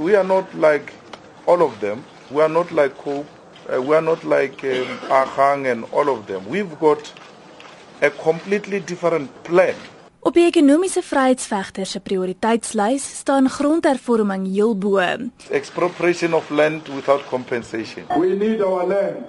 we are not like all of them. We are not like Cope. Uh, we are not like um, Ahang and all of them. We've got a completely different plan. Op die ekonomiese vryheidsvegters se prioriteitslys staan grondhervorming heel bo. Expropriation of land without compensation. We need our land.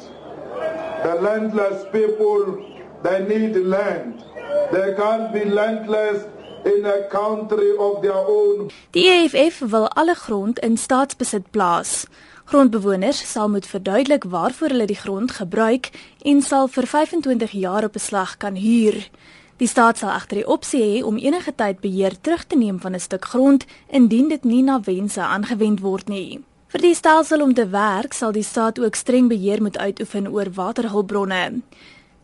The landless people, they need land. They can't be landless in a country of their own. Die EFF wil alle grond in staatsbesit plaas. Grondbewoners sal moet verduidelik waarvoor hulle die grond gebruik en sal vir 25 jaar op beslag kan huur. Die staat sal agter die opsie hê om enige tyd beheer terug te neem van 'n stuk grond indien dit nie na wense aangewend word nie. Vir die stelsel om te werk, sal die staat ook streng beheer moet uitoefen oor waterhulpbronne.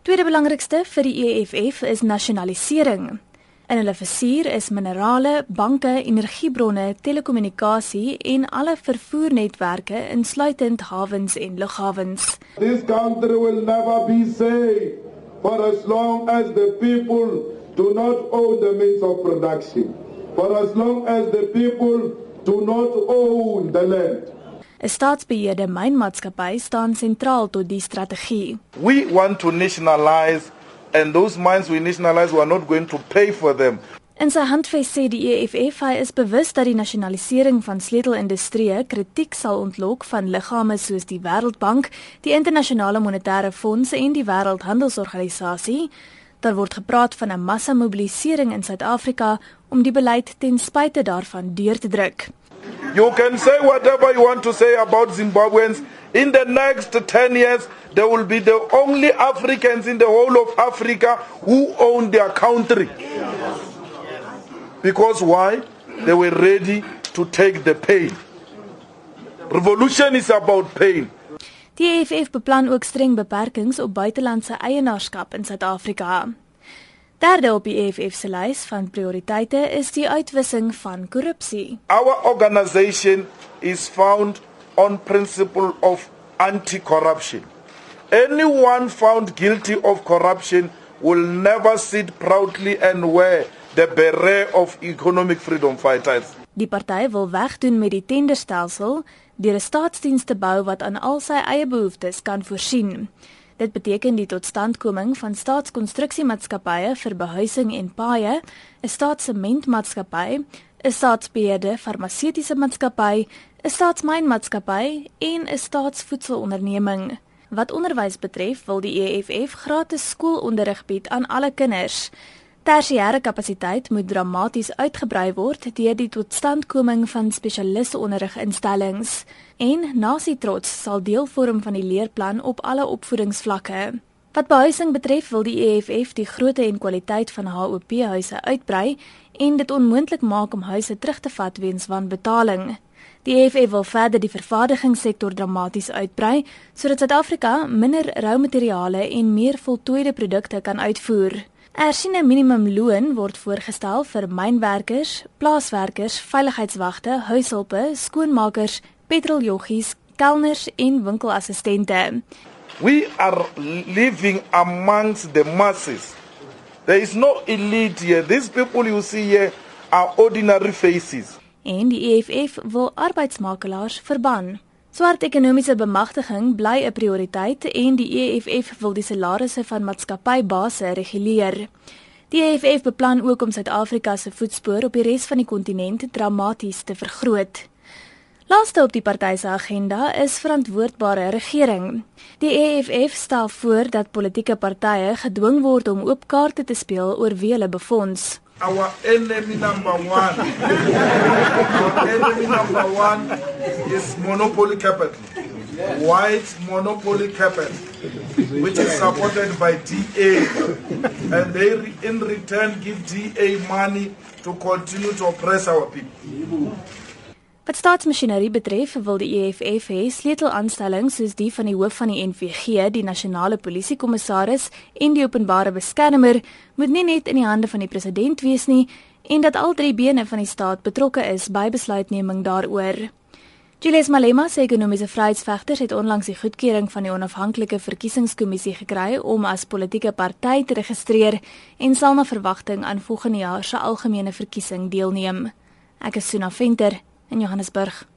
Tweede belangrikste vir die EFF is nasionalisering. In hulle vizier is minerale, banke, energiebronne, telekommunikasie en alle vervoernetwerke insluitend hawens en lughawens. This country will never be safe for as long as the people do not own the means of production, for as long as the people do not own the land. 'n Staatsbeheerde mynmaatskappy staan sentraal tot die strategie. We want to nationalize and those mines we nationalize we are not going to pay for them. In sy handves sê die EFF hy is bewus dat die nasionalisering van sleutelindustrie kritiek sal ontlok van liggame soos die Wêreldbank, die Internasionale Monetêre Fonds en die Wêreldhandelsorganisasie. Daar word gepraat van 'n massamobilisering in Suid-Afrika om die beleid ten spyte daarvan deur te druk. You can say whatever you want to say about Zimbabweans in the next 10 years there will be the only Africans in the whole of Africa who own their country. Because why? They were ready to take the pain. Revolution is about pain. Die EFF beplan ook streng beperkings op buitelandse eienaarskap in Suid-Afrika. Derde op die EFF se lys van prioriteite is die uitwissing van korrupsie. Our organization is found on principle of anti-corruption. Anyone found guilty of corruption will never sit proudly and wear the beret of economic freedom fighters. Die party wil wegdoen met die tenderstelsel deur 'n staatsdiens te bou wat aan al sy eie behoeftes kan voorsien. Dit beteken die totstandkoming van staatskonstruksiemaatskappye vir behuising en paaie, 'n staatssementmaatskappy, 'n staatsbeheerde farmaseutiese maatskappy, 'n staatsmynmaatskappy en 'n staatsvoedselonderneming. Wat onderwys betref, wil die EFF gratis skoolonderrig bied aan alle kinders. Tersiêre kapasiteit moet dramaties uitgebrei word deur die totstandkoming van spesialisonderriginstellings en nasietrots sal deel vorm van die leerplan op alle opvoedingsvlakke. Wat behuising betref, wil die EFF die grootte en kwaliteit van HOP-huise uitbrei en dit onmoontlik maak om huise terug te vat weens wanbetaling. Die EFF wil verder die vervaardigingssektor dramaties uitbrei sodat Suid-Afrika minder rou materiale en meer voltooide produkte kan uitvoer. Ersiene minimumloon word voorgestel vir mynwerkers, plaaswerkers, veiligheidswagte, huishulpe, skoonmakers, petroljoggies, kelners en winkelassistente. We are living amongst the masses. There is no elite here. These people you see here are ordinary faces. En die EFF wil arbeidsmakelaars verban. Swart ekonomiese bemagtiging bly 'n prioriteit en die EFF wil die salarisse van maatskappybase reguleer. Die EFF beplan ook om Suid-Afrika se voetspoor op die res van die kontinent dramaties te vergroot. Laaste op die party se agenda is verantwoordbare regering. Die EFF stel voor dat politieke partye gedwing word om oop kaarte te speel oor wie hulle befonds. Our enemy number 1 Your enemy number one is monopoly capital. White monopoly capital, which is supported by DA. And they, in return, give DA money to continue to oppress our people. Wat staatsmasjinerie betref, wil die EFF hê sleutelaanstellings soos die van die hoof van die NVG, die nasionale polisiekommissaris en die openbare beskermer moet nie net in die hande van die president wees nie en dat al drie bene van die staat betrokke is by besluitneming daaroor. Julius Malema sê ekonomiese vryheidsvegters het onlangs die goedkeuring van die onafhanklike verkiesingskommissie gekry om as politieke party te registreer en sal na verwagting aan volgende jaar se algemene verkiesing deelneem. Ek is Suna Venter in Johannesburg.